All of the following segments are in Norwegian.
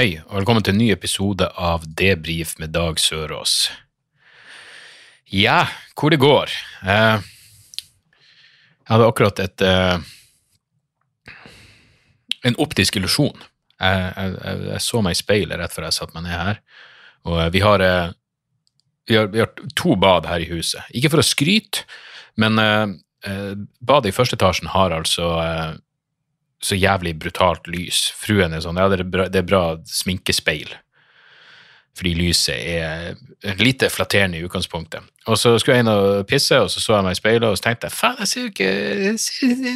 Hei, og velkommen til en ny episode av Debrif med Dag Sørås. Ja, hvor det går? Eh, jeg hadde akkurat et eh, en optisk illusjon. Jeg, jeg, jeg, så meg i speilet rett før jeg satte meg ned her, og eh, vi har, eh, vi har, vi har to bad her i huset. Ikke for å skryte, men eh, eh, badet i første etasjen har altså så jævlig brutalt lys. Fruen er sånn, ja, det er bra, det er bra sminkespeil. Fordi lyset er lite flatterende i utgangspunktet. Og så skulle jeg inn og pisse, og så så jeg meg i speilet, og så tenkte jeg, faen, jeg ser jo ikke ser,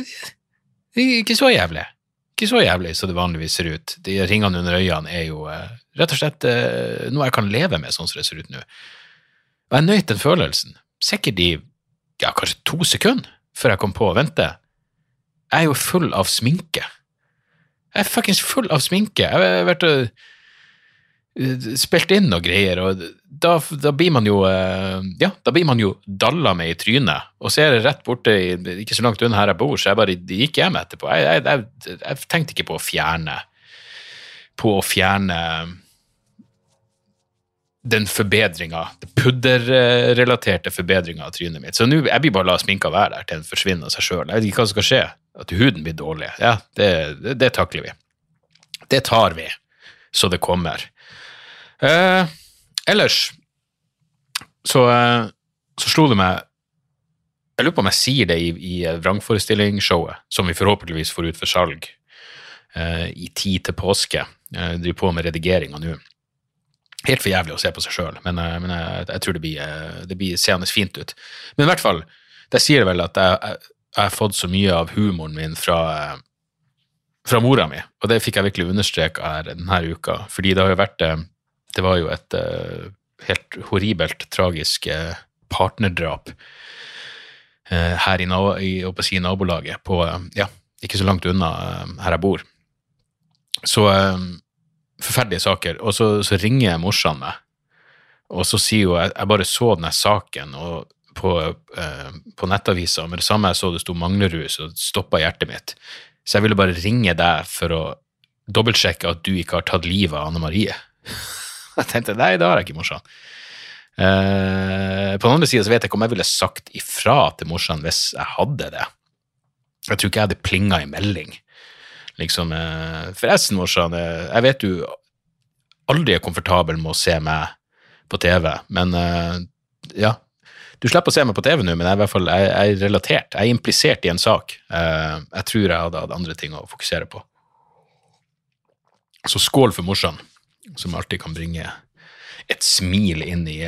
er Ikke så jævlig. Ikke så jævlig som det vanligvis ser ut. De ringene under øynene er jo eh, rett og slett eh, noe jeg kan leve med, sånn som det ser ut nå. Og jeg nøt den følelsen. Sikkert i ja, kanskje to sekunder før jeg kom på å vente. Jeg er jo full av sminke. Jeg er fuckings full av sminke. Jeg har vært og eh, spilt inn og greier, og da, da blir man jo eh, Ja, da blir man jo dalla med i trynet. Og så er det rett borte, ikke så langt unna her jeg bor, så jeg bare gikk hjem etterpå. Jeg, jeg, jeg, jeg tenkte ikke på å fjerne På å fjerne den forbedringa, den pudderrelaterte forbedringa av trynet mitt. Så nå jeg blir bare la sminka være der til den forsvinner av seg sjøl. Jeg vet ikke hva som skal skje. At huden blir dårlig. Ja, det, det, det takler vi. Det tar vi så det kommer. Eh, ellers så, eh, så slo det meg Jeg lurer på om jeg sier det i, i vrangforestillingsshowet, som vi forhåpentligvis får ut for salg eh, i tid til påske. Jeg driver på med redigeringa nå. Helt for jævlig å se på seg sjøl, men, eh, men jeg, jeg tror det blir, eh, blir seende fint ut. Men i hvert fall, det sier vel at jeg, har fått så mye av humoren min fra, eh, fra mora mi, og det fikk jeg virkelig understreka her denne uka, fordi det har jo vært eh, Det var jo et eh, helt horribelt, tragisk eh, partnerdrap eh, her i, i, si, nabolaget, på, eh, ja, ikke så langt unna eh, her jeg bor. Så eh, forferdelige saker. Og så, så ringer morsan meg, og så sier hun jeg, jeg bare så denne saken på, eh, på nettavisa, med det samme jeg så det sto Manglerud, så stoppa hjertet mitt. Så jeg ville bare ringe deg for å dobbeltsjekke at du ikke har tatt livet av Anne Marie. jeg tenkte nei, det har jeg ikke, morsan. Eh, på den andre sida vet jeg ikke om jeg ville sagt ifra til morsan hvis jeg hadde det. Jeg tror ikke jeg hadde plinga i melding. Liksom, eh, forresten, morsan, eh, jeg vet du aldri er komfortabel med å se meg på TV, men eh, ja. Du slipper å se meg på TV nå, men jeg er, hvert fall, jeg, jeg er relatert. Jeg er implisert i en sak. Jeg tror jeg hadde hatt andre ting å fokusere på. Så skål for morsan, som alltid kan bringe et smil inn i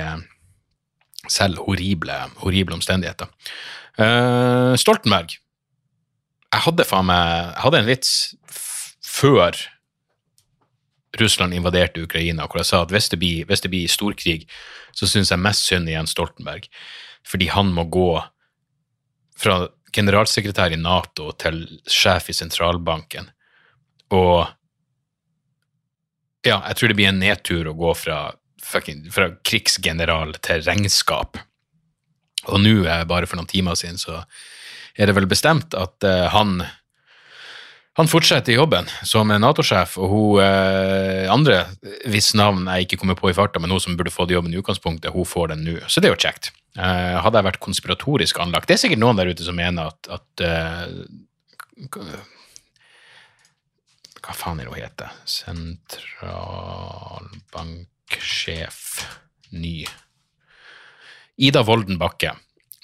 selv horrible, horrible omstendigheter. Stoltenberg jeg hadde faen meg Jeg hadde en vits før Russland invaderte Ukraina, hvor jeg sa at hvis det blir, hvis det blir storkrig, så syns jeg mest synd i Jens Stoltenberg, fordi han må gå fra generalsekretær i Nato til sjef i sentralbanken. Og ja, jeg tror det blir en nedtur å gå fra, fucking, fra krigsgeneral til regnskap. Og nå, bare for noen timer siden, så er det vel bestemt at uh, han han fortsetter jobben som Nato-sjef, og hun eh, andre, hvis navn jeg ikke kommer på i farta, men hun som burde fått jobben i utgangspunktet, hun får den nå. Så det er jo kjekt. Eh, hadde jeg vært konspiratorisk anlagt Det er sikkert noen der ute som mener at, at eh, Hva faen er det hun heter? Sentralbanksjef ny. Ida Volden Bakke.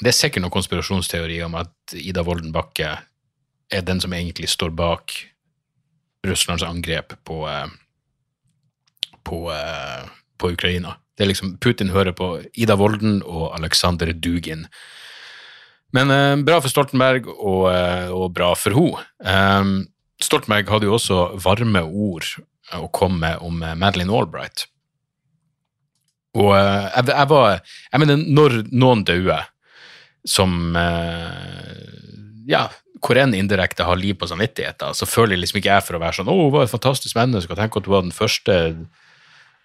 Det er sikkert noen konspirasjonsteori om at Ida Wolden Bakke er den som egentlig står bak Russlands angrep på, eh, på, eh, på Ukraina. Det er liksom, Putin hører på Ida Wolden og Aleksandr Dugin. Men eh, bra for Stoltenberg, og, eh, og bra for henne. Eh, Stoltenberg hadde jo også varme ord å komme med om Madeleine Albright. Og eh, jeg, jeg var Jeg mener, når noen dauer som eh, Ja, hvor en indirekte har liv på samvittigheten, så føler liksom ikke jeg for å være sånn 'Å, hun var et fantastisk menneske', og tenk at hun var den første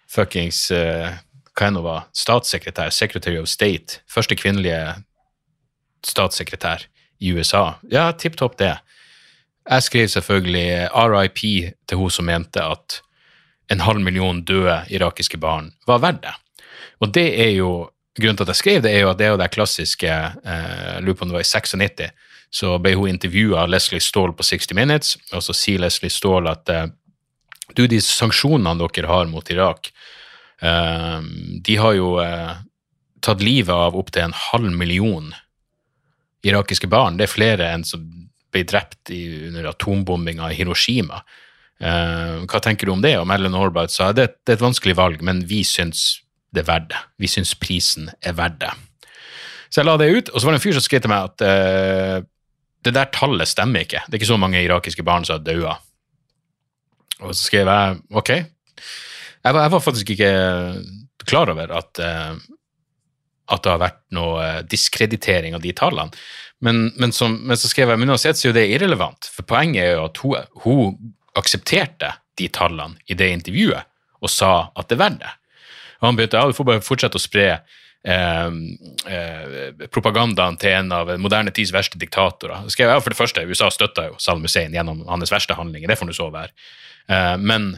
fuckings uh, Hva enn hun var? Statssekretær, Secretary of State. Første kvinnelige statssekretær i USA. Ja, tipp topp det. Jeg skrev selvfølgelig RIP til hun som mente at en halv million døde irakiske barn var verdt det. Og det er jo grunnen til at jeg skrev det, er jo at det er jo det klassiske eh, lurer på om det var i 96, så ble hun intervjua av Leslie Stahl på 60 Minutes, og så sier Leslie Stahl at eh, du, de sanksjonene dere har mot Irak, eh, de har jo eh, tatt livet av opptil en halv million irakiske barn. Det er flere enn som ble drept i, under atombombinga i Hiroshima. Uh, hva tenker du om det? Og Madeleine Albright sa det, det er et vanskelig valg, men vi syns det er verdt det. Vi syns prisen er verdt det. Så jeg la det ut, og så var det en fyr som skrev til meg at uh, det der tallet stemmer ikke. Det er ikke så mange irakiske barn som har daua. Og så skrev jeg ok. Jeg var, jeg var faktisk ikke klar over at, uh, at det har vært noe diskreditering av de tallene. Men, men, som, men så skrev jeg men uansett så er jo det irrelevant, for poenget er jo at hun, hun aksepterte de tallene i det intervjuet og sa at det er verdt det. Og han begynte ja, du får bare fortsette å spre eh, eh, propagandaen til en av moderne tids verste diktatorer. Skrev ja, For det første, USA støtta jo Saddam Hussein gjennom hans verste handlinger, det får nå så være. Eh, men,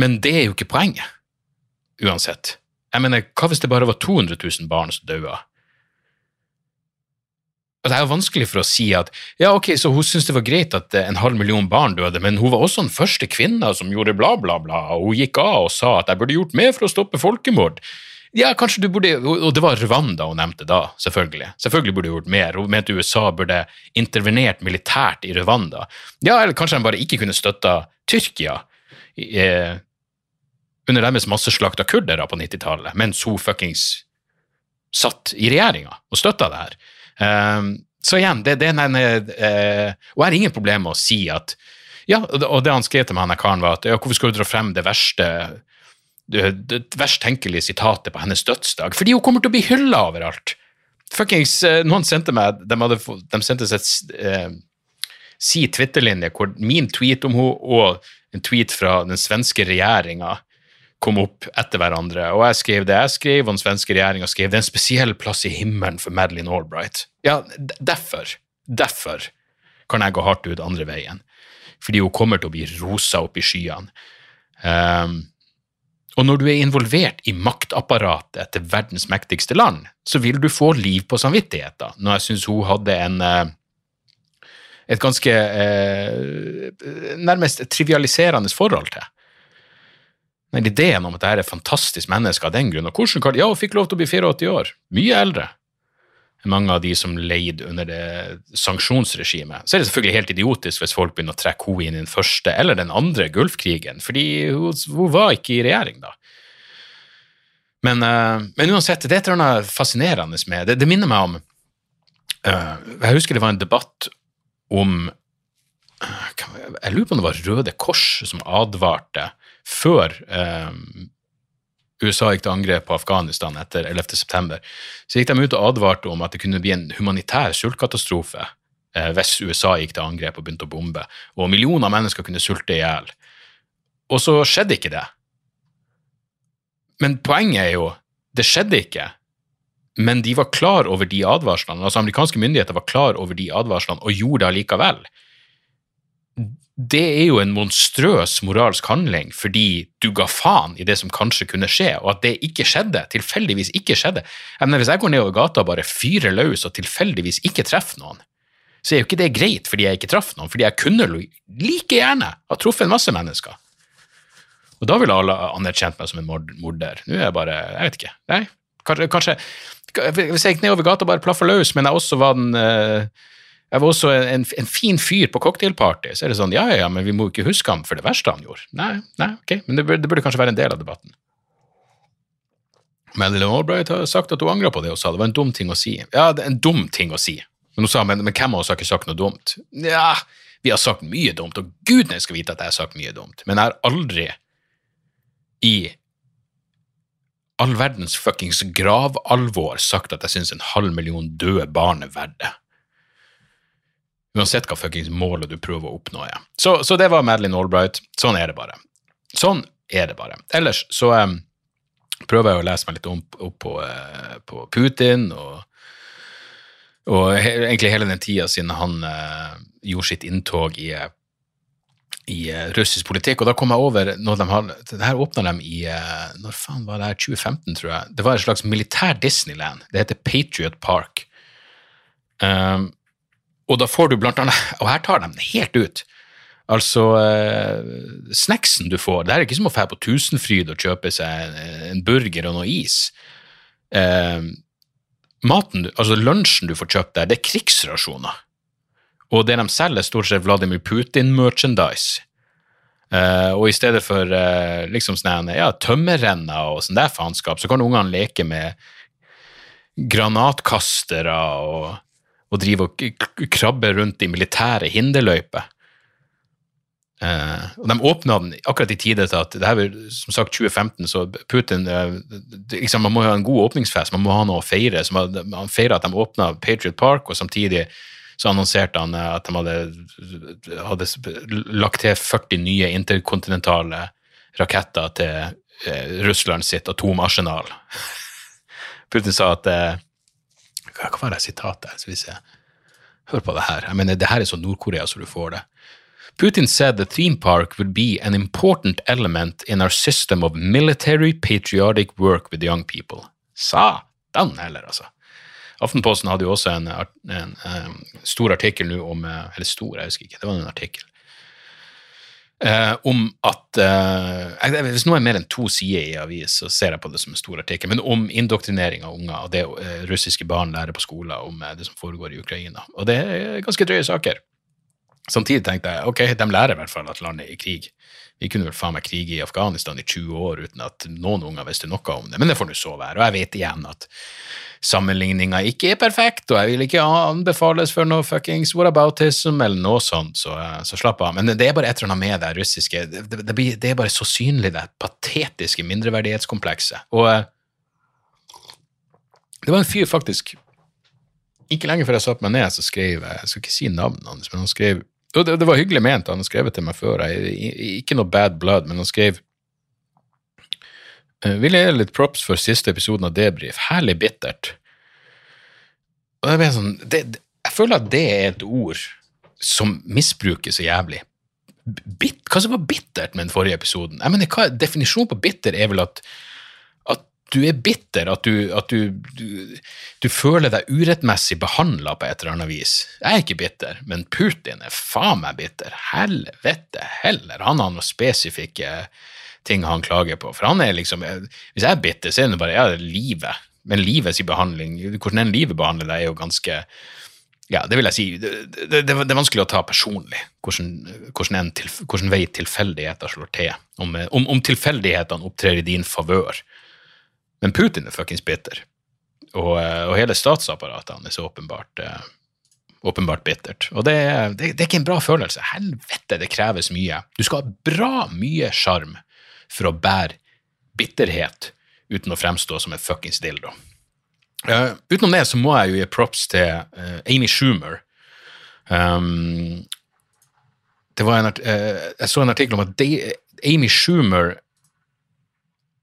men det er jo ikke poenget, uansett. Jeg mener, Hva hvis det bare var 200 000 barn som daua? Det er jo vanskelig for å si at ja, ok, så hun syntes det var greit at en halv million barn døde, men hun var også den første kvinna som gjorde bla, bla, bla, og hun gikk av og sa at jeg burde gjort mer for å stoppe folkemord. Ja, kanskje du burde, Og det var Rwanda hun nevnte da, selvfølgelig. Selvfølgelig burde hun gjort mer. Hun mente USA burde intervenert militært i Rwanda. Ja, eller kanskje de bare ikke kunne støtta Tyrkia eh, under deres masseslakt av kurdere på 90-tallet, mens hun fuckings satt i regjeringa og støtta det her. Um, så igjen, det, det er en, uh, og jeg har ingen problemer med å si at ja, og det han skrev til meg, han karen, var at ja, hvorfor skal du dra frem det verste det, verst tenkelige sitatet på hennes dødsdag? Fordi hun kommer til å bli hylla overalt. Fuckings, uh, Noen sendte meg De, hadde, de sendte seg uh, si Twitter-linje hvor min tweet om henne og en tweet fra den svenske regjeringa kom opp etter hverandre. Og jeg skrev det jeg skrev, og den svenske regjeringa skrev det er en spesiell plass i himmelen for Madeleine Albright. Ja, derfor, derfor kan jeg gå hardt ut andre veien. Fordi hun kommer til å bli rosa opp i skyene. Um, og når du er involvert i maktapparatet til verdens mektigste land, så vil du få liv på samvittigheten. Når jeg syns hun hadde en eh, et ganske eh, nærmest trivialiserende forhold til. Men ideen om at jeg er et fantastisk menneske av den grunn, og hvordan kan Ja, hun fikk lov til å bli 84 år. Mye eldre enn mange av de som leide under det sanksjonsregimet. Så er det selvfølgelig helt idiotisk hvis folk begynner å trekke henne inn i den første eller den andre Gulfkrigen, fordi hun, hun var ikke i regjering da. Men, uh, men, uansett, det er et eller annet fascinerende med det. Det minner meg om uh, Jeg husker det var en debatt om uh, Jeg lurer på om det var Røde Kors som advarte før eh, USA gikk til angrep på Afghanistan etter 11.9, så gikk de ut og advarte om at det kunne bli en humanitær sultkatastrofe eh, hvis USA gikk til angrep og begynte å bombe, og millioner av mennesker kunne sulte i hjel. Og så skjedde ikke det. Men poenget er jo, det skjedde ikke. Men de var klar over de advarslene, altså amerikanske myndigheter var klar over de advarslene og gjorde det allikevel det er jo en monstrøs moralsk handling fordi du ga faen i det som kanskje kunne skje, og at det ikke skjedde, tilfeldigvis ikke skjedde. Jeg mener, Hvis jeg går nedover gata og bare fyrer løs og tilfeldigvis ikke treffer noen, så er jo ikke det greit fordi jeg ikke traff noen, fordi jeg kunne like gjerne ha truffet en masse mennesker. Og da ville alle anerkjent meg som en morder. Nå er jeg bare Jeg vet ikke. Nei, kanskje, kanskje Hvis jeg gikk nedover gata og bare plaffa løs, men jeg også var den uh, jeg var også en, en fin fyr på cocktailparty. Så er det sånn, ja, ja, men vi må ikke huske ham for det verste han gjorde. Nei, nei, ok, men det burde, det burde kanskje være en del av debatten. Madeleine Albright har sagt at hun angra på det hun sa. Det var en dum ting å si. Ja, det er en dum ting å si. Men hun sa, men, men hvem av oss har ikke sagt noe dumt? Ja, Vi har sagt mye dumt, og gudene skal vite at jeg har sagt mye dumt, men jeg har aldri i all verdens fuckings gravalvor sagt at jeg syns en halv million døde barn er verdt det. Uansett hva fuckings målet du prøver å oppnå er. Så, så det var Madeleine Albright. Sånn er det bare. Sånn er det bare. Ellers så um, prøver jeg å lese meg litt opp, opp på, uh, på, Putin, og, og he, egentlig hele den tida siden han uh, gjorde sitt inntog i, i uh, russisk politikk. Og da kom jeg over når de har, Det her åpna de i Når faen var det her? 2015, tror jeg. Det var et slags militær Disneyland. Det heter Patriot Park. Um, og da får du blant annet Og her tar de den helt ut. Altså, eh, snacksen du får Det er ikke som å dra på Tusenfryd og kjøpe seg en, en burger og noe is. Eh, maten, altså Lunsjen du får kjøpt der, det er krigsrasjoner. Og det de selger, er stort sett Vladimir Putin-merchandise. Eh, og i stedet for eh, liksom sånne, ja, tømmerrenner og sånn der faenskap, så kan ungene leke med granatkastere og og driver og krabbe rundt i militære hinderløyper. Uh, og De åpna den akkurat i tide til at det her er som sagt 2015, så Putin uh, liksom, Man må ha en god åpningsfest, man må ha noe å feire. så Man, man feira at de åpna Patriot Park, og samtidig så annonserte han uh, at de hadde, hadde, lagt til 40 nye interkontinentale raketter til Russland sitt atomarsenal. Putin sa at hva var det sitatet? Skal vi se. Hør på det her. Jeg mener, det her er så Nord-Korea så du får det. Putin said the theme park would be an important element in our system of military patriotic work with young people. Satan heller, altså. Aftenposten hadde jo også en, en, en, stor artikkel nå om Eller stor, jeg husker ikke, det var en artikkel Uh, om at eh, Hvis noe er mer enn to sider i avis, så ser jeg på det som en stor artikkel, men om indoktrinering av unger og det uh, russiske barn lærer på skolen om det som foregår i Ukraina. Og det er ganske drøye saker. Samtidig tenkte jeg ok, de lærer i hvert fall at landet er i krig. Vi kunne vel faen meg krige i Afghanistan i 20 år uten at noen unger visste noe om det, men det får nå så være. Og jeg vet igjen at sammenligninga ikke er perfekt, og jeg vil ikke anbefales for noe fuckings whataboutism eller noe sånt, så, så, slapp av. Men det er bare et eller annet med det russiske det, det, det er bare så synlig, det patetiske mindreverdighetskomplekset. Og eh, det var en fyr, faktisk Ikke lenge før jeg satte meg ned, så skrev jeg skal ikke si navnet hans, men han skrev og det, det, var hyggelig ment, han har skrevet til meg før. Jeg, ikke noe bad blood, men han skrev Eh, vil jeg gi litt props for siste episoden av Debrif. Herlig bittert. Og det sånn, det, jeg føler at det er et ord som misbrukes så jævlig. Bit, hva som var bittert med den forrige episoden? Jeg mener, hva, Definisjonen på bitter er vel at, at du er bitter, at, du, at du, du, du, føler deg urettmessig behandla på et eller annet vis. Jeg er ikke bitter, men Putin er faen meg bitter. Helvete heller. Han har noen spesifikke ting han klager på. For han er liksom Hvis jeg er bitter, så er det bare ja, livet. Men livets behandling, hvordan en livet behandler deg, er jo ganske ja, det vil jeg si. Det, det, det, det er vanskelig å ta personlig hvordan, hvordan, til, hvordan vei tilfeldigheter slår til. Om, om, om tilfeldighetene opptrer i din favør. Men Putin er fuckings bitter. Og, og hele statsapparatet hans er åpenbart, uh, åpenbart bittert. Og det, det, er ikke en bra følelse. Helvete, det kreves mye. Du skal ha bra mye sjarm for å bære bitterhet uten å fremstå som en fuckings dildo. Uh, utenom det så må jeg jo gi props til uh, Amy Schumer. Um, det var en uh, Jeg så en artikkel om at de, Amy Schumer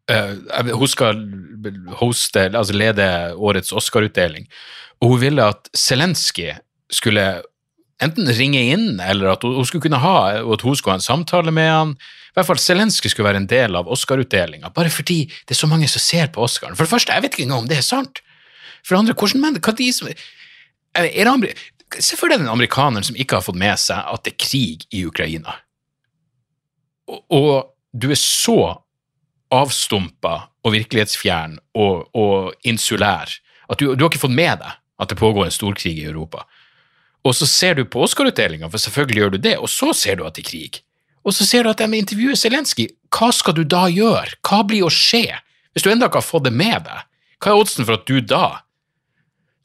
hun skal hoste, altså lede årets Oscar-utdeling, og hun ville at Zelenskyj skulle enten ringe inn, eller at hun skulle kunne ha, og at hun skulle ha en samtale med han. I hvert fall Zelenskyj skulle være en del av Oscar-utdelinga, bare fordi det er så mange som ser på Oscaren. For det første, jeg vet ikke engang om det er sant. For det andre, hvordan mener hva de som er det, Se for deg den amerikaneren som ikke har fått med seg at det er krig i Ukraina. Og, og du er så avstumpa og virkelighetsfjern og, og insulær at du, du har ikke fått med deg at det pågår en storkrig i Europa. Og så ser du på Oscar-utdelinga, for selvfølgelig gjør du det, og så ser du at det er krig. Og så ser du at de intervjuer Zelenskyj. Hva skal du da gjøre? Hva blir å skje? Hvis du ennå ikke har fått det med deg, hva er oddsen for at du da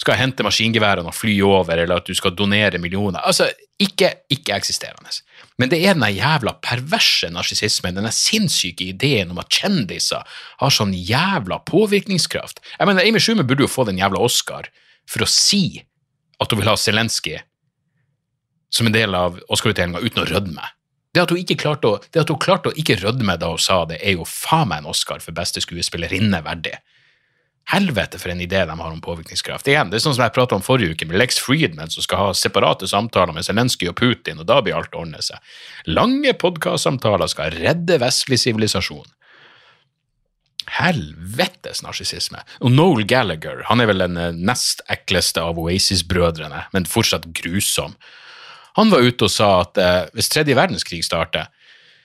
skal hente maskingeværene og fly over, eller at du skal donere millioner? Altså, Ikke ikke-eksisterende. Men det er den jævla perverse narsissismen, den sinnssyke ideen om at kjendiser har sånn jævla påvirkningskraft. Jeg mener, Amy Schumer burde jo få den jævla Oscar for å si at hun vil ha Zelenskyj som en del av Oscar-utdelinga uten å rødme. Det at, hun ikke klarte å, det at hun klarte å ikke rødme da hun sa det, er jo faen meg en Oscar for beste skuespillerinne verdig. Helvete for en idé de har om påvirkningskraft. Igjen, det er sånn som jeg pratet om forrige uke, med Lex Friedman, som skal ha separate samtaler med Zelenskyj og Putin, og da blir alt ordne seg. Lange podkastsamtaler skal redde vestlig sivilisasjon. Helvetes narsissisme. Og Noel Gallagher, han er vel den eh, nest ekleste av Oasis-brødrene, men fortsatt grusom. Han var ute og sa at eh, hvis tredje verdenskrig starter,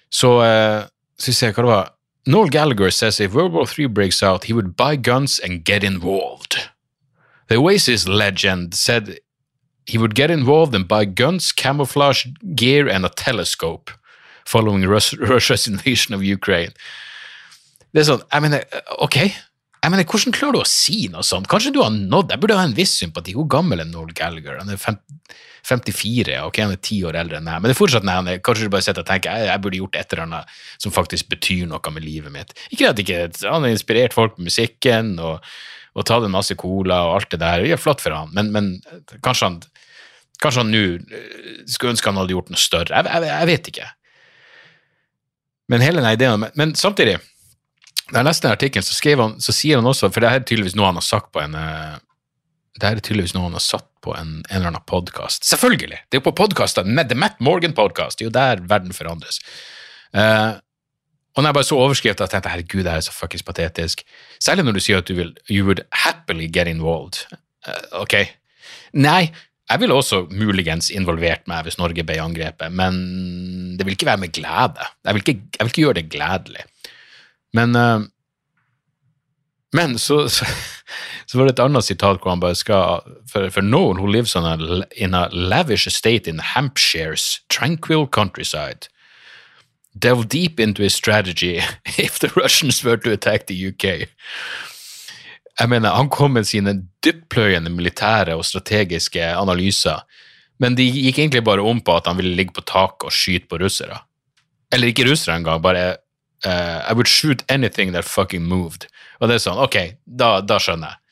så eh, Skal vi se hva det var Noel Gallagher says if World War III breaks out, he would buy guns and get involved. The Oasis legend said he would get involved and buy guns, camouflage gear, and a telescope following Rus Russia's invasion of Ukraine. Det er sånn, jeg mener, ok, jeg mener, hvordan klarer du å si noe sånt? Kanskje du har nådd, jeg burde ha en viss sympati. Hvor gammel er Noel Gallagher? Han er 54, ok, han er ti år eldre enn meg, men det er fortsatt nei, han er, kanskje du bare sitter og tenker jeg, jeg burde gjort et eller annet som faktisk betyr noe med livet mitt. Ikke at ikke, han har inspirert folk med musikken og, og tatt en masse cola og alt det der, det er flott for han, men, men kanskje han Kanskje han nå eh, skulle ønske han hadde gjort noe større. Jeg, jeg, jeg vet ikke. Men hele den ideen Men samtidig, da jeg leste den artikkelen, så, så sier han også For det er tydeligvis noe han har sagt på en eh, det er tydeligvis noe han har satt på en, en eller annen podkast. Selvfølgelig! Det er jo på podkaster, The Matt Morgan Podcast, det er jo der verden forandres. Uh, og når jeg bare så overskrifta, tenkte jeg herregud, det her er så fuckings patetisk. Særlig når du sier at du vil You would happily get involved. Uh, ok. Nei, jeg ville også muligens involvert meg hvis Norge ble angrepet, men det vil ikke være med glede. Jeg vil ikke, jeg vil ikke gjøre det gledelig. Men uh, men så, så, så, var det et annet sitat hvor han bare skal For, for no one who lives a, in a lavish estate in Hampshire's tranquil countryside delve deep into his strategy if the Russians were to attack the UK. Jeg mener, Han kom med sine dyptpløyende militære og strategiske analyser, men de gikk egentlig bare om på at han ville ligge på taket og skyte på russere. Eller ikke russere engang, bare uh, I would shoot anything that fucking moved. Og det er sånn, ok, da, da skjønner jeg.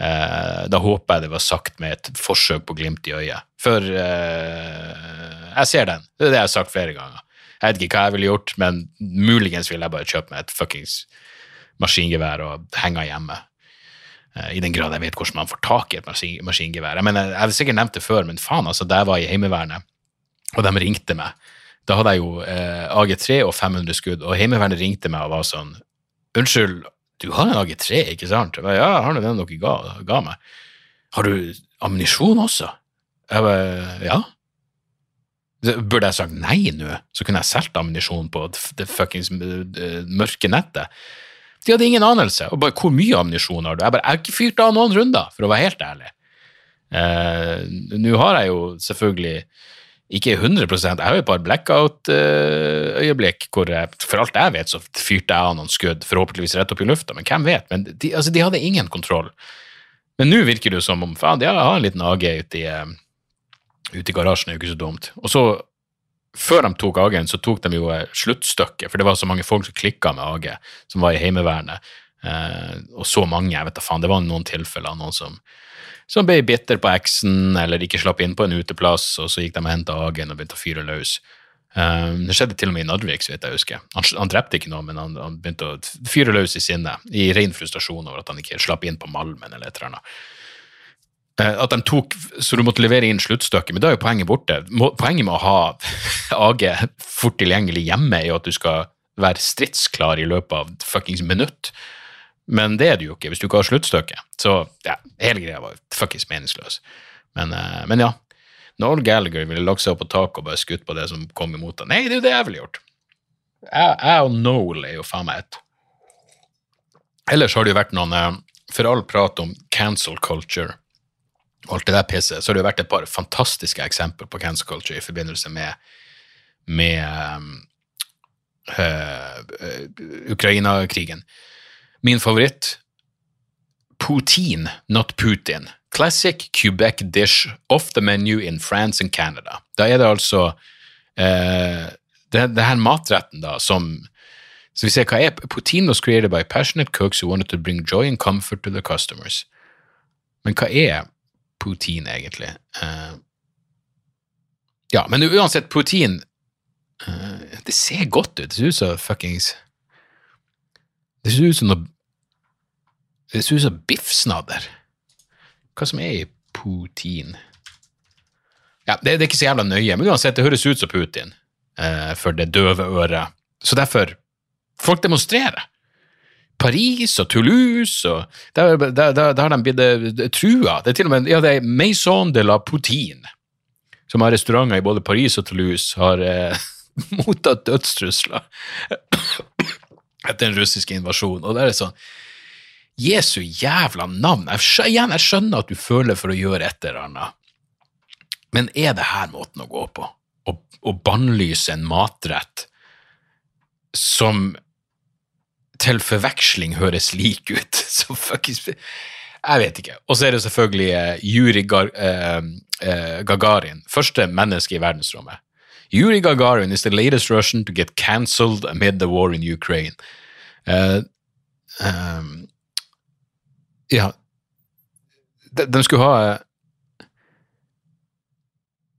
Uh, da håper jeg det var sagt med et forsøk på glimt i øyet. For uh, jeg ser den. Det er det jeg har sagt flere ganger. Jeg vet ikke hva jeg ville gjort, men muligens ville jeg bare kjøpt meg et fuckings maskingevær og henge hjemme. I den grad jeg vet hvordan man får tak i et maskingevær. Jeg, mener, jeg har sikkert nevnt det før, men faen, altså, da jeg var i Heimevernet, og de ringte meg da hadde jeg jo eh, AG3 og 500 skudd, og Heimevernet ringte meg og var sånn Unnskyld, du har en AG3, ikke sant? Jeg ba, ja, jeg har nå den dere ga, ga, meg. Har du ammunisjon også? Jeg ba, ja. Burde jeg sagt nei nå, så kunne jeg solgt ammunisjon på det fuckings eh, mørke nettet. De hadde ingen anelse. Og bare, hvor mye ammunisjon har du? Jeg bare, jeg har ikke fyrt av noen runder, for å være helt ærlig. Eh, nå har jeg jo selvfølgelig ikke 100% Jeg har jo et par blackout-øyeblikk hvor jeg, for alt jeg vet, så fyrte jeg av noen skudd, forhåpentligvis rett opp i lufta, men hvem vet? Men de, altså, de hadde ingen kontroll. Men nå virker det jo som om faen, de har en liten AG ute i, uh, ute i garasjen, det er jo ikke så dumt. Og så, før de tok AG-en, så tok de jo uh, sluttstykket, for det var så mange folk som klikka med AG, som var i Heimevernet. Uh, og så mange, jeg vet da faen, det var noen tilfeller, noen som som ble bitter på eksen eller ikke slapp inn på en uteplass, og så gikk de og henta Agen og begynte å fyre løs. Um, det skjedde til og med i Narvik, så vidt jeg husker. Han, han, drepte ikke noe, men han, han, begynte å fyre løs i sinne, i ren frustrasjon over at han ikke slapp inn på Malmen eller et eller annet. Uh, at de tok, Så du måtte levere inn sluttstykket, men da er jo poenget borte. Poenget med å ha AG fort tilgjengelig hjemme er jo at du skal være stridsklar i løpet av fuckings minutt. Men det er det jo ikke hvis du ikke har sluttstykket. Så ja, hele greia var fuckings meningsløs. Men, uh, men ja. Noel Gallagher ville lagt seg opp på taket og bare skutt på det som kom imot ham. Nei, det er jo det jeg ville gjort. Jeg, og Noel er jo faen meg ett. Ellers har det jo vært noen uh, For all prat om cancel culture og alt det der pisset, så har det jo vært et par fantastiske eksempler på cancel culture i forbindelse med, med um, uh, Ukraina-krigen. Min favoritt poutine, not Putin. Classic Quebec dish off the menu in France and Canada. Da er det altså eh, det, det her matretten da, som Så vi ser hva er Poutine was created by passionate cooks who wanted to bring joy and comfort to their customers. Men hva er poutine, egentlig? Eh, ja, men uansett, poutine eh, Det ser godt ut. Det ser ut som fuckings Det ser ut som noe Det ser ut som biffsnadder. Hva som er i poutine? Ja, det, det, er ikke så jævla nøye, men uansett, det høres ut som Putin eh, for det døve øret. Så derfor Folk demonstrerer. Paris og Toulouse og Der, der, der, der har de blitt eh, trua. Det er til og med ja, det er Maison de la Poutine, som har restauranter i både Paris og Toulouse, har eh, mottatt dødstrusler etter den russiske invasjonen. Og det er sånn Jesu jævla navn! Jeg igjen, jeg skjønner at du føler for å gjøre et eller annet, men er det her måten å gå på? Å, å bannlyse en matrett som til forveksling høres lik ut? Så fuckings Jeg vet ikke. Og så er det selvfølgelig uh, Juri Gar, eh, eh, Gagarin, første menneske i verdensrommet. Yuri Gagarin is the latest Russian to get cancelled amid the war in Ukraine. Um, ja de, de, skulle ha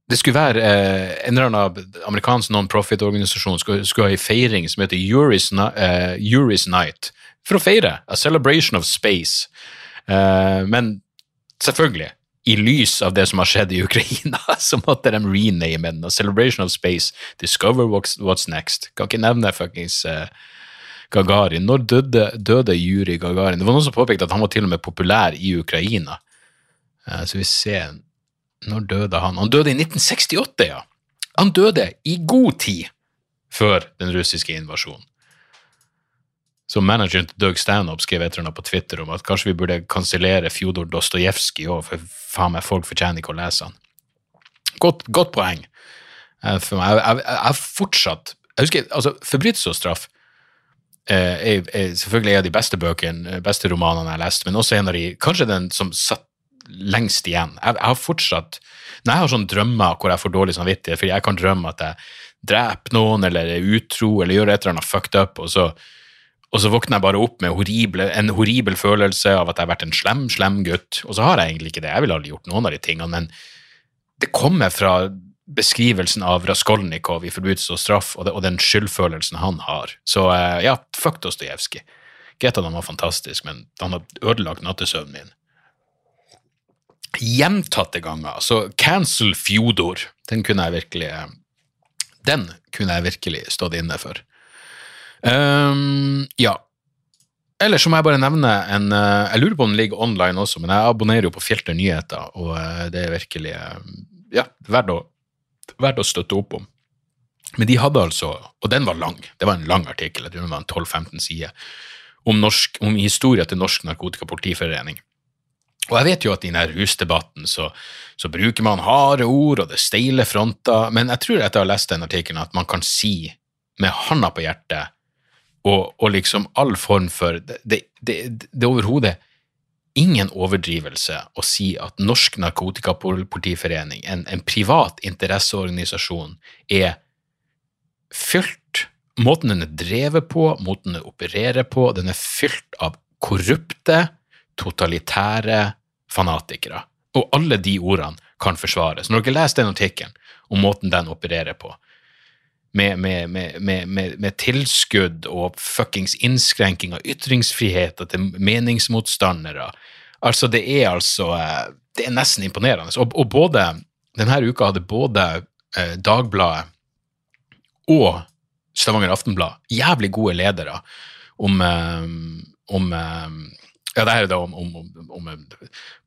Det skulle være uh, en eller annen amerikansk non-profit-organisasjon skulle, skulle ha en feiring som heter Yuri's, uh, Yuri's, Night, for å feire A Celebration of Space. Uh, men selvfølgelig, i lys av det som har skjedd i Ukraina, så måtte de rename den. Celebration of Space, Discover what's, what's Next. Kan ikke nevne fuckings uh, Gagarin. Når døde, døde Juri Gagarin? Det var noen som påpekte at han var til og med populær i Ukraina. Uh, så vi ser Når døde han? Han døde i 1968, ja. Han døde i god tid før den russiske invasjonen. Så manageren til Doug Stanhope skrev et eller på Twitter om at kanskje vi burde kansellere Fjodor Dostojevskij òg, for faen meg, folk fortjener ikke å lese han. Godt, godt poeng. Jeg, jeg, jeg, jeg fortsatt Jeg husker, altså, Forbrytelse og straff er, eh, er selvfølgelig en av de beste bøkene, eh, beste romanene jeg har lest, men også en av de, kanskje den som satt lengst igjen. Jeg, jeg har fortsatt Når jeg har sånne drømmer hvor jeg får dårlig samvittighet, fordi jeg kan drømme at jeg dreper noen eller er utro eller gjør et eller annet fucked up, og så, og så våkner jeg bare opp med horrible, en horribel følelse av at jeg har vært en slem, slem gutt, og så har jeg egentlig ikke det. Jeg ville aldri gjort noen av de tingene, men det kommer fra beskrivelsen av Raskolnikov i 'Forbrytelse og straff', og, det, og, den skyldfølelsen han har. Så uh, ja, fuck Dostojevskij. Greit at han var fantastisk, men han har ødelagt nattesøvnen min. Gjentatte ganger. Så cancel Fjodor. Den kunne jeg virkelig eh, Den kunne jeg virkelig stått inne for. Um, ja. Ellers må jeg bare nevne en uh, Jeg lurer på om den ligger online også, men jeg abonnerer jo på Fjelter nyheter, og uh, det er virkelig ja, verdt å verdt å støtte opp om. Men de hadde altså, og den var lang, det var en lang artikkel, jeg tror det var en 12-15 sider, om, norsk, om historia til Norsk Narkotikapolitiforening. Og jeg vet jo at i denne rusdebatten så, så, bruker man harde ord, og det steiler fronter, men jeg tror etter å ha lest den artikkelen at man kan si med handa på hjertet og, og liksom all form for Det, det, det, det overhodet ingen overdrivelse å si at Norsk Narkotikapolitiforening, en, en privat interesseorganisasjon, er fylt Måten den er drevet på, måten den opererer på, den er fylt av korrupte, totalitære fanatikere. Og alle de ordene kan forsvares. Når dere leser den artikkelen om måten den opererer på, med, med, med, med, tilskudd og fuckings innskrenking av ytringsfriheten til meningsmotstandere. Altså, det er altså eh, Det er nesten imponerende. Og, og både denne uka hadde både eh, Dagbladet og Stavanger Aftenblad jævlig gode ledere om, eh, om eh, Ja, det her er da om, om, om, om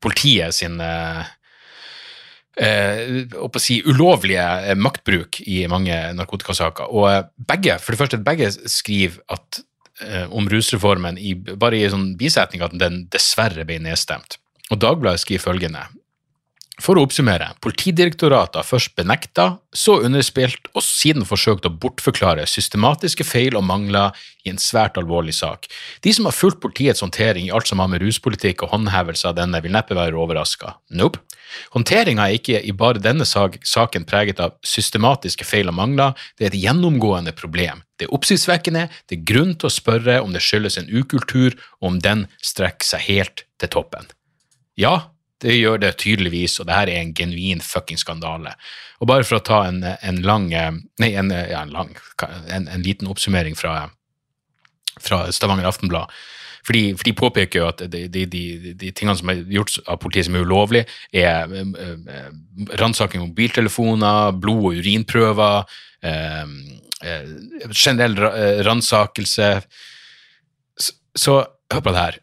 politiet sin eh, eh, å si, ulovlige eh, maktbruk i mange narkotikasaker. Og eh, begge, for det første, begge skriver at, eh, om rusreformen i, bare i sånn bisetning at den dessverre ble nedstemt. Og Dagbladet skriver følgende For å oppsummere, Politidirektoratet har først benekta, så underspilt og siden forsøkt å bortforklare systematiske feil og mangler i en svært alvorlig sak. De som har fulgt politiets håndtering i alt som har med ruspolitikk og håndhevelse av denne, vil neppe være overraska. Nope. Håndteringa er ikke i bare denne saken preget av systematiske feil og mangler, det er et gjennomgående problem. Det er oppsiktsvekkende, det er grunn til å spørre om det skyldes en ukultur, og om den strekker seg helt til toppen. Ja, det gjør det tydeligvis, og det her er en genuin fucking skandale. Og bare for å ta en, en lang Nei, en, ja, en lang en, en, liten oppsummering fra, fra Stavanger Aftenblad. For de, for de påpeker jo at de, de, de, tingene som er gjort av politiet som er ulovlig, er eh, ransaking av mobiltelefoner, blod- og urinprøver, eh, generell ransakelse. Så, så hør på det her.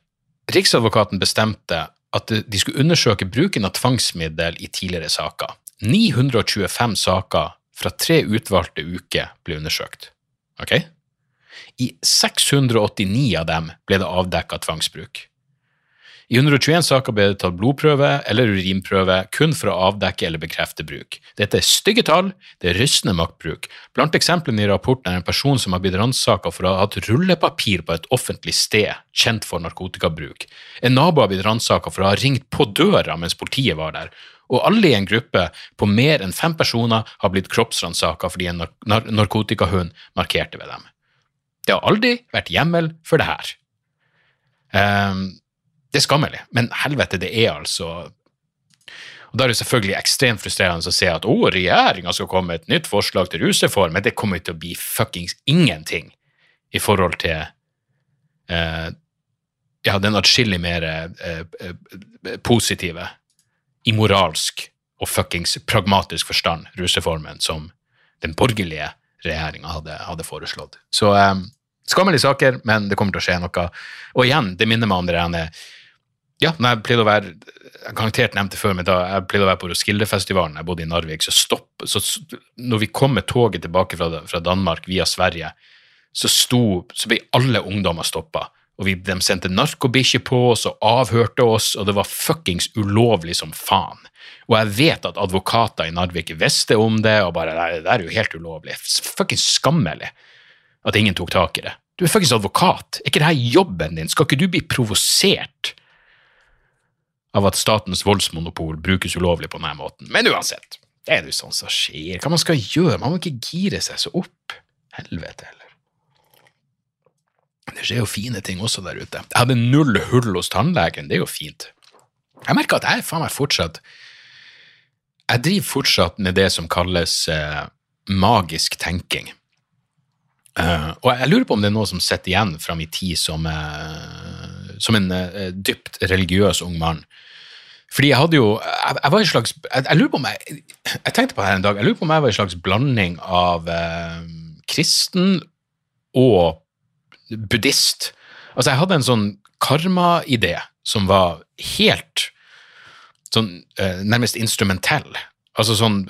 Riksadvokaten bestemte at de skulle undersøke bruken av tvangsmiddel i tidligere saker. 925 saker fra tre utvalgte uker ble undersøkt. Ok? I 689 av dem ble det avdekka tvangsbruk. I 121 saker ble det tatt blodprøve eller urinprøve kun for å avdekke eller bekrefte bruk. Dette er stygge tall, det er rystende maktbruk. Blant eksemplene i rapporten er en person som har blitt ransaka for å ha hatt rullepapir på et offentlig sted kjent for narkotikabruk. En nabo har blitt ransaka for å ha ringt på døra mens politiet var der. Og alle i en gruppe på mer enn fem personer har blitt kroppsransaka fordi en nar narkotikahund markerte ved dem. Det har aldri vært hjemmel for det her. Um, det er skammelig, men helvete, det er altså og Da er det selvfølgelig ekstremt frustrerende å se at å, regjeringa skal komme med et nytt forslag til rusreform, men det kommer til å bli fuckings ingenting i forhold til uh, ja, den atskillig mer uh, positive, i moralsk og fuckings pragmatisk forstand, rusreformen som den borgerlige regjeringa hadde, hadde, foreslått. Så um, skammelige saker, men det kommer til å skje noe. Og igjen, det minner meg om det ene ja, når jeg pleide å være jeg garantert nevnte før, men da jeg pleide å være på Roskilde-festivalen jeg bodde i Narvik, så stopp, så når vi kom med toget tilbake fra, fra Danmark via Sverige, så, sto, så ble alle ungdommer stoppa. Og vi, De sendte narkobikkjer på oss og avhørte oss, og det var fuckings ulovlig som faen. Og jeg vet at advokater i Narvik visste om det, og bare det der er jo helt ulovlig. Fuckings skammelig at ingen tok tak i det. Du er fuckings advokat. Er ikke det her jobben din? Skal ikke du bli provosert? av at statens voldsmonopol brukes ulovlig på denne måten. Men uansett, det er jo sånn som skjer. Hva man skal gjøre? Man må ikke gire seg så opp. Helvete heller. Det skjer jo fine ting også der ute. Jeg hadde null hull hos tannlegen, det er jo fint. Jeg merker at jeg faen meg fortsatt Jeg driver fortsatt med det som kalles eh, magisk tenking. Uh, og jeg lurer på om det er noe som sitter igjen fra min tid som, uh, som en uh, dypt religiøs ung mann. Fordi jeg hadde jo Jeg, jeg var en slags jeg, jeg, lurer på om jeg Jeg tenkte på det her en dag. Jeg lurer på om jeg var en slags blanding av kristen og buddhist. Altså, jeg hadde en sånn karma-idé som var helt sånn nærmest instrumentell. Altså sånn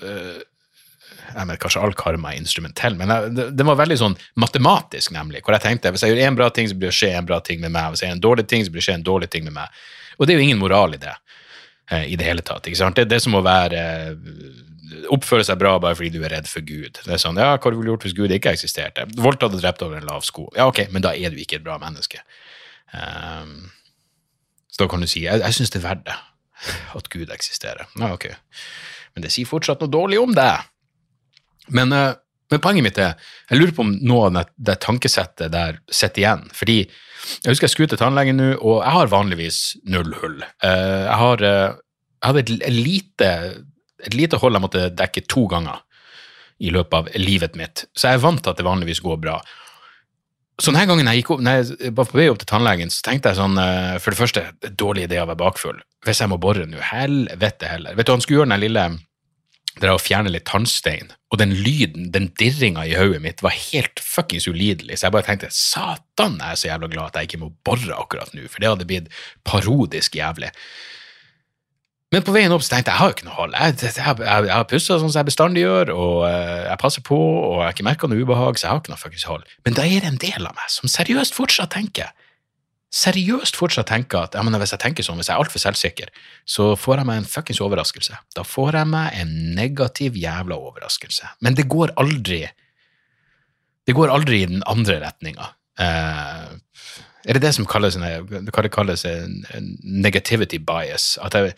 jeg mener, Kanskje all karma er instrumentell, men jeg, det, var veldig sånn matematisk, nemlig. Hvor jeg tenkte hvis jeg gjør én bra ting, så blir det skje en bra ting med meg. Hvis jeg gjør en dårlig ting, så blir det skje en dårlig ting med meg. Og det er jo ingen moral i det eh, i det hele tatt. ikke sant? Det er som å være eh, Oppføre seg bra bare fordi du er redd for Gud. Det er sånn, ja, Hva ville du gjort hvis Gud ikke eksisterte? Volt hadde drept over en lav sko. Ja, ok, men da er du ikke et bra menneske. Um, så da kan du si jeg, jeg syns det er verdt det at Gud eksisterer. Ja, ok. Men det sier fortsatt noe dårlig om deg. Men, uh, men, poenget mitt er jeg lurer på om noe av det, det tankesettet der sitter igjen. Fordi jeg husker jeg skulle til tannlegen nå, og jeg har vanligvis null hull. Uh, jeg, har, uh, jeg hadde et, lite, et lite hold jeg måtte dekke to ganger i løpet av livet mitt, så jeg er vant til at det vanligvis går bra. Så denne gangen jeg gikk opp, når jeg på vei opp til tannlegen, så tenkte jeg sånn For det første, dårlig idé å være bakfull. Hvis jeg må bore nå, helvete heller. Vet du, Han skulle gjøre den lille det der å fjerne litt tannstein, og den lyden, den dirringa i hodet mitt, var helt fuckings ulidelig, så jeg bare tenkte satan, jeg er så jævla glad at jeg ikke må bore akkurat nå, for det hadde blitt parodisk jævlig. Men på veien opp så tenkte jeg jeg har jo ikke noe hold. Jeg, jeg, jeg, jeg har pussa sånn som jeg bestandig gjør, og uh, jeg passer på, og jeg har ikke merka noe ubehag, så jeg har ikke noe fuckings hold. Men da er det en del av meg som seriøst fortsatt tenker seriøst fortsatt tenker at ja, men hvis jeg tenker sånn, hvis jeg er altfor selvsikker, så får jeg meg en fuckings overraskelse. Da får jeg meg en negativ jævla overraskelse. Men det går aldri Det går aldri i den andre retninga. Uh, er det det som kalles, en, det kalles en negativity bias? At jeg,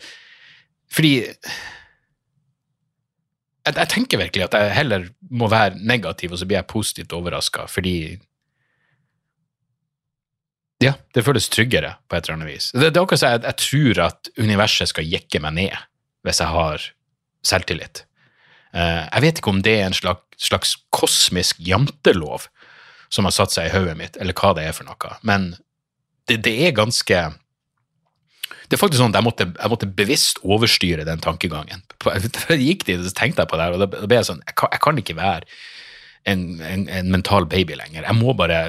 fordi jeg, jeg tenker virkelig at jeg heller må være negativ, og så blir jeg positivt overraska, fordi ja, det føles tryggere på et eller annet vis. Det, det er akkurat så jeg, jeg tror at universet skal jekke meg ned hvis jeg har selvtillit. Uh, jeg vet ikke om det er en slags, slags kosmisk jantelov som har satt seg i hodet mitt, eller hva det er for noe, men det, det er ganske det er faktisk sånn at jeg måtte, jeg måtte bevisst overstyre den tankegangen. Jeg gikk dit, så tenkte jeg på det og da ble jeg sånn Jeg kan, jeg kan ikke være en, en, en, mental baby lenger. Jeg må bare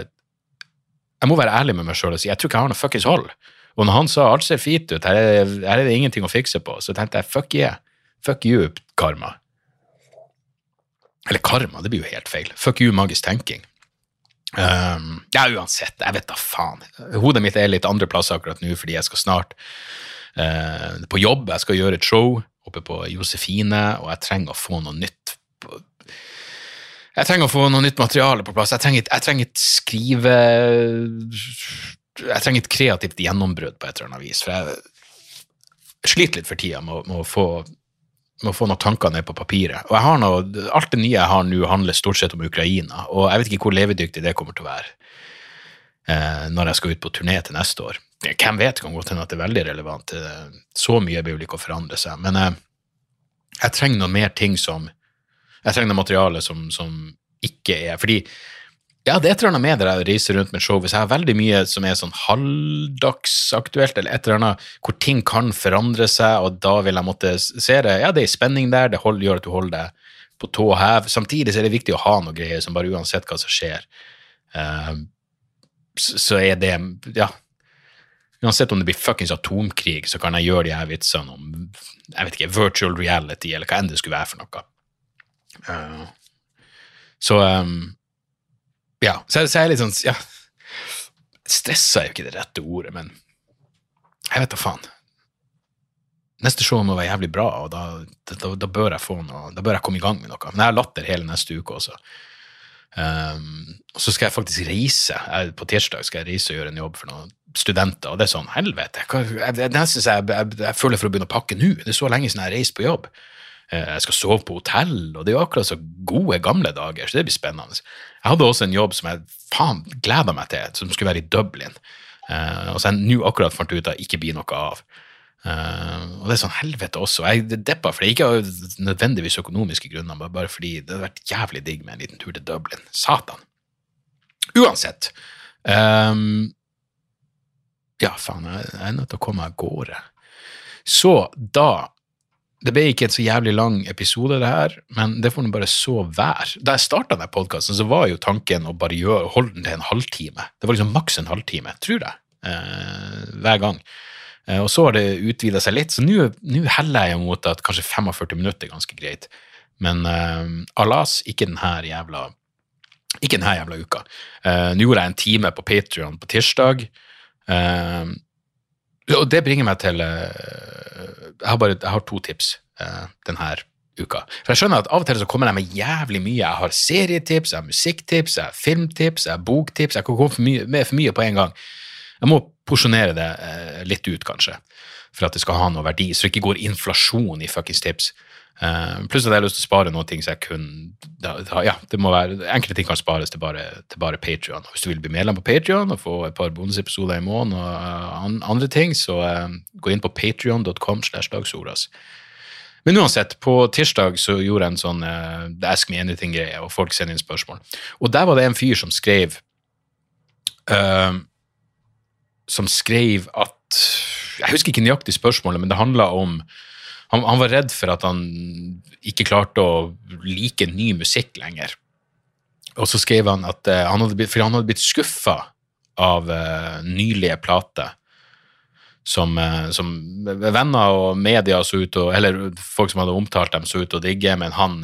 jeg må være ærlig med meg sjøl og si jeg tror ikke jeg har noe fuckings hold. Og når han sa alt ser fint ut, her er, her er det ingenting å fikse på, så tenkte jeg fuck yeah. Fuck you, karma. Eller karma, det blir jo helt feil. Fuck you, magisk tenking. Um, ja, uansett, jeg vet da faen. Hodet mitt er litt andre plasser akkurat nå fordi jeg skal snart uh, på jobb. Jeg skal gjøre et show oppe på Josefine, og jeg trenger å få noe nytt. Jeg trenger å få noe nytt materiale på plass. Jeg trenger, jeg trenger et skrive... Jeg trenger et kreativt gjennombrudd på et eller annet vis. For jeg sliter litt for tida med, med å få med å få noen tanker ned på papiret. Og jeg har noe, Alt det nye jeg har nå, handler stort sett om Ukraina, og jeg vet ikke hvor levedyktig det kommer til å være eh, når jeg skal ut på turné til neste år. Hvem vet, kan godt hende at det er veldig relevant. Eh, så mye blir vel ikke å forandre seg. Men eh, jeg trenger noe mer ting som Jeg trenger noe materiale som, som ikke er Fordi ja, det er et eller annet med det å reise rundt med show. Hvis jeg har veldig mye som er sånn halvdagsaktuelt, eller et eller annet hvor ting kan forandre seg, og da vil jeg måtte se det Ja, det er spenning der, det hold, gjør at du holder deg på tå hev. Samtidig så er det viktig å ha noe greier som bare uansett hva som skjer, uh, så er det Ja. Uansett om det blir fuckings atomkrig, så kan jeg gjøre de her vitsene om jeg vet ikke, virtual reality, eller hva enn det skulle være for noe. Uh, så um, ja, så, så jeg litt sånn ja, Stressa er jo ikke det rette ordet, men jeg vet da faen. Neste show må være jævlig bra, og da, da, da, bør jeg få noe, da bør jeg komme i gang med noe. Men jeg har latter hele neste uke også. Um, og så skal jeg faktisk reise. Jeg, på tirsdag skal jeg reise og gjøre en jobb for noen studenter, og det er sånn helvete. Jeg, jeg, jeg, jeg, jeg føler for å begynne å pakke nå. Det er så lenge siden jeg har reist på jobb. Eh, jeg skal sove på hotell, og det er jo akkurat så gode, gamle dager, så det blir spennende. Jeg hadde også en jobb som jeg faen gleda meg til, som skulle være i Dublin, uh, og så jeg nå akkurat fant ut at ikke blir noe av. Uh, og det er sånn helvete også. Jeg deppa for det, ikke av nødvendigvis økonomiske grunner, men bare fordi det hadde vært jævlig digg med en liten tur til Dublin. Satan. Uansett. Um, ja, faen, jeg er nødt til å komme meg av gårde. Så da det ble ikke en så jævlig lang episode, det her, men det får nå bare så være. Da jeg starta denne podkasten, så var jo tanken å bare gjøre, holde den til en halvtime. Det var liksom maks en halvtime, tror jeg, eh, hver gang. Eh, og så har det utvida seg litt, så nå heller jeg mot at kanskje 45 minutter er ganske greit. Men eh, alas, ikke denne jævla ikke denne jævla uka. Eh, nå gjorde jeg en time på Patrion på tirsdag. Eh, og det bringer meg til uh, jeg, har bare, jeg har to tips uh, denne uka. For jeg skjønner at Av og til så kommer jeg med jævlig mye. Jeg har serietips, jeg har musikktips, jeg har filmtips, jeg har boktips. Jeg kan komme for mye, med for mye på en gang. Jeg må porsjonere det uh, litt ut, kanskje, for at det skal ha noe verdi, så det ikke går inflasjon i fuckings tips. Uh, pluss at jeg har lyst til å spare noen ting så jeg kun da, da, ja, det må være, Enkelte ting kan spares til bare, til bare Patrion. Hvis du vil bli medlem på Patrion og få et par bonusepisoder i måneden og uh, andre ting, så uh, gå inn på patrion.com. Men uansett, på tirsdag så gjorde jeg en sånn Ask me anything-greie, og folk sender inn spørsmål. Og der var det en fyr som skrev Som skrev at Jeg husker ikke nøyaktig spørsmålet, men det handla om han, han, var redd for at han ikke klarte å like ny musikk lenger. Og så skrev han at uh, han hadde blitt, For han hadde blitt skuffa av uh, nylige plater. Som, uh, som, venner og media så ut og, eller folk som hadde omtalt dem, så ut å digge, men han,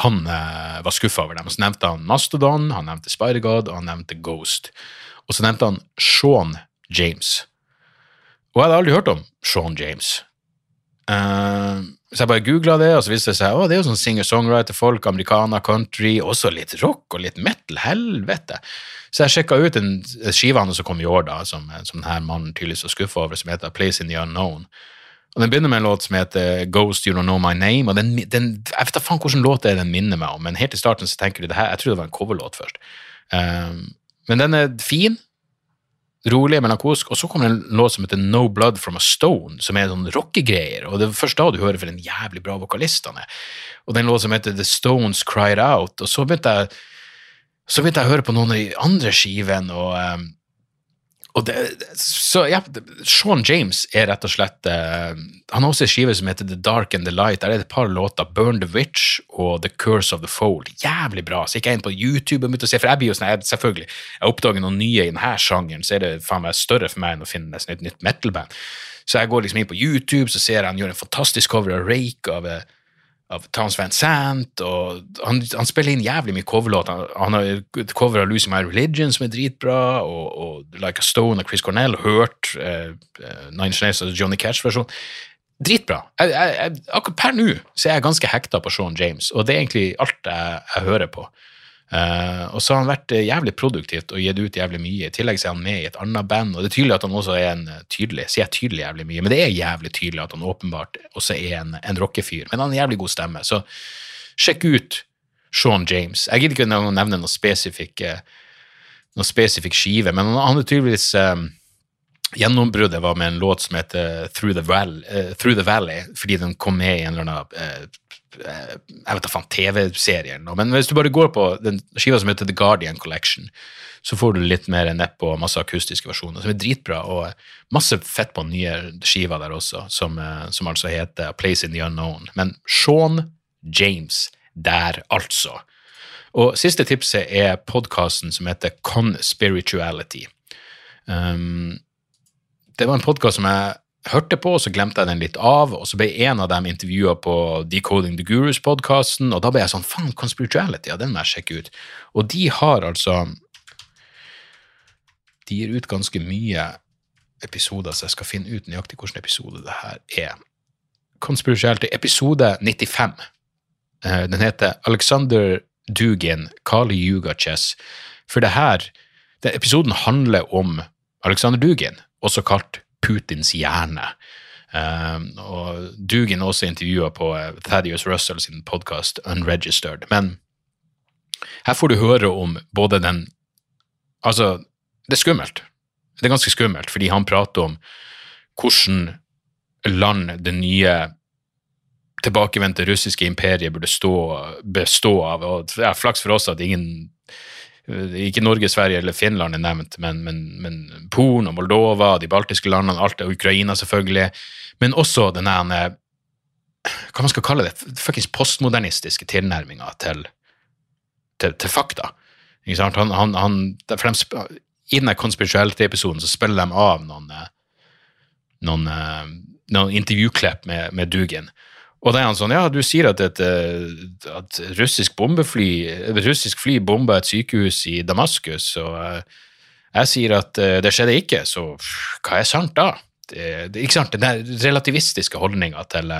han var skuffa over dem. Så nevnte han Mastodon, han nevnte Spider-God og han nevnte Ghost. Og så nevnte han Sean James. Og jeg hadde aldri hørt om Sean James. Eh, så jeg bare googla det, og så viste det seg at det er jo sånn singer-songwriter-folk, amerikaner, country, også litt rock og litt metal. Helvete! Så jeg sjekka ut en skive som kom i år, da, som, som denne mannen tydeligvis var skuffa over, som heter Place in the Unknown. Og Den begynner med en låt som heter Ghost You Don't Know My Name. og den, den, Jeg vet da faen hvilken låt det er den minner meg om, men helt i starten så tenker du det her, jeg tror det var en coverlåt først. Um, men den er fin, rolig, melankolsk, og så kommer det en låt som heter No Blood From A Stone, som er sånn rockegreier, og det er først da du hører for en jævlig bra vokalist han er. Og den låt som heter The Stones Cried Out, og så begynte jeg så begynte jeg å høre på noen av de andre skivene, og um, og det, så ja, Sean James er rett og slett uh, Han har også en skive som heter The Dark and the Light. Der er det et par låter. Burn the Witch og The Curse of the Fold. Jævlig bra. Så gikk jeg inn på YouTube og begynte å se, for jeg blir jo sånn, selvfølgelig, jeg oppdager noen nye i denne sjangeren, så er det faen meg større for meg enn å finne nesten et nytt metal-band. Så jeg går liksom inn på YouTube, så ser jeg han gjør en fantastisk cover av Rake av uh, av Towns Van Sant, og han, han, spiller inn jævlig mye coverlåter. Han, han har cover av Losing My Religion som er dritbra, og, og Like a Stone av Chris Cornell, hørt eh, Nine Snails og Johnny Cash-versjon. Dritbra. Jeg, jeg, akkurat per nå så er jeg ganske hekta på Sean James, og det er egentlig alt jeg, jeg hører på. Uh, og så har han vært uh, jævlig produktivt og gitt ut jævlig mye. I tillegg er han med i et annet band, og det er tydelig at han også er en uh, tydelig sier tydelig jævlig mye, men det er jævlig tydelig at han åpenbart også er en, en rockefyr. Men han har en jævlig god stemme, så sjekk ut Sean James. Jeg gidder ikke å nevne noe spesifikk, noe spesifikk skive, men han, har tydeligvis um, Gjennombruddet var med en låt som heter Through the, Valley, Through the Valley fordi den kom med i en eller annen Eh, jeg vet da faen, TV-serien. Men hvis du bare går på den skiva som heter The Guardian Collection, så får du litt mer nedpå masse akustiske versjoner, som er dritbra, og masse fett på nye skiver der også, som, eh, som altså heter A Place in the Unknown. Men Sean James der, altså. Og siste tipset er podkasten som heter Conspirituality. Um, det var en podkast som jeg hørte på, og så glemte jeg den litt av. Og så ble en av dem intervjua på Decoding the Gurus-podkasten, og da ble jeg sånn faen, Conspirituality, ja, den må jeg sjekke ut. Og de har altså De gir ut ganske mye episoder, så jeg skal finne ut nøyaktig hvilken episode det her er. Conspirituality, episode 95. Eh, den heter Alexander Dugin, Kali Yuga Chess. For det her den Episoden handler om Alexander Dugin, også kalt Putins hjerne. Um, og Dugin også intervjua på uh, Thaddeus Russell sin podkast Unregistered. Men her får du høre om både den Altså, det er skummelt. Det er ganske skummelt, fordi han prater om hvordan land det nye tilbakevendte russiske imperiet burde stå, bestå av. Og det er flaks for oss at ingen ikke Norge, Sverige eller Finland er nevnt, men, men, men Polen og Moldova, de baltiske landene, alt det, Ukraina selvfølgelig. Men også denne hva man skal kalle det, fuckings postmodernistiske tilnærminga til, til, til, fakta. Ikke sant? Han, han, han, de, I denne Conspirituality-episoden så spiller de av noen, noen, noen intervjuklipp med, med Dugin. Og da er han sånn Ja, du sier at et, eh, at russisk bombefly russisk fly bomba et sykehus i Damaskus, og eh, jeg sier at eh, det skjedde ikke, så hva er sant da? Det, det, ikke sant? Den relativistiske holdninga til,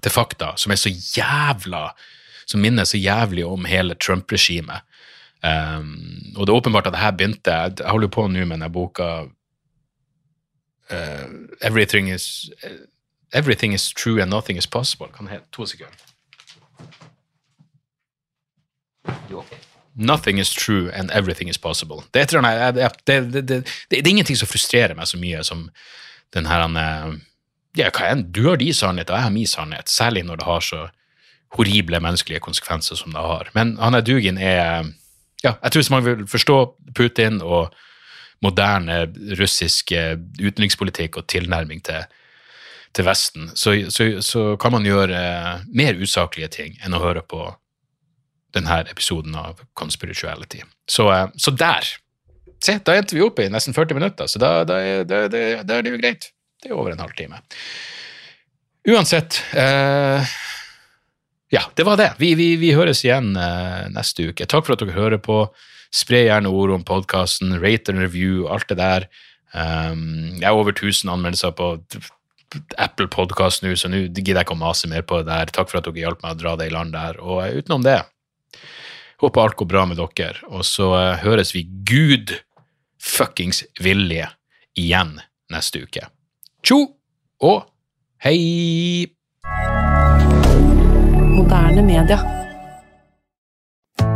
til, fakta, som er så jævla Som minner så jævlig om hele Trump-regimet. Um, og det er åpenbart at det her begynte Jeg holder på nå med denne boka uh, Everything is Everything is true and nothing is possible. Kan det To sekunder. Nothing is true and everything is possible. Det er, det, det, det, det er, ingenting som frustrerer meg så mye som den her eh, ja, hva enn, Du har din sannhet, og jeg har min sannhet. Særlig når det har så horrible menneskelige konsekvenser som det har. Men han er Dugin er ja, Jeg tror hvis man vil forstå Putin og moderne russisk utenrikspolitikk og tilnærming til til Vesten, så, så, så, kan man gjøre mer usaklige ting enn å høre på denne episoden av Conspirituality. Så, eh, så der! Se, da endte vi opp i nesten 40 minutter, så da, da, da, da er det jo greit. Det er over en halvtime. Uansett eh, Ja, det var det. Vi, vi, vi høres igjen eh, neste uke. Takk for at dere hører på. Spre gjerne ord om podkasten, rate and review, alt det der. Um, jeg har over 1000 anmeldelser på Apple Podcast nå, så nå gidder jeg ikke å mase mer på det der. Takk for at dere hjalp meg å dra det i land der. Og uh, utenom det, håper alt går bra med dere. Og så uh, høres vi gud fuckings villige igjen neste uke. Tjo og hei! Moderne media.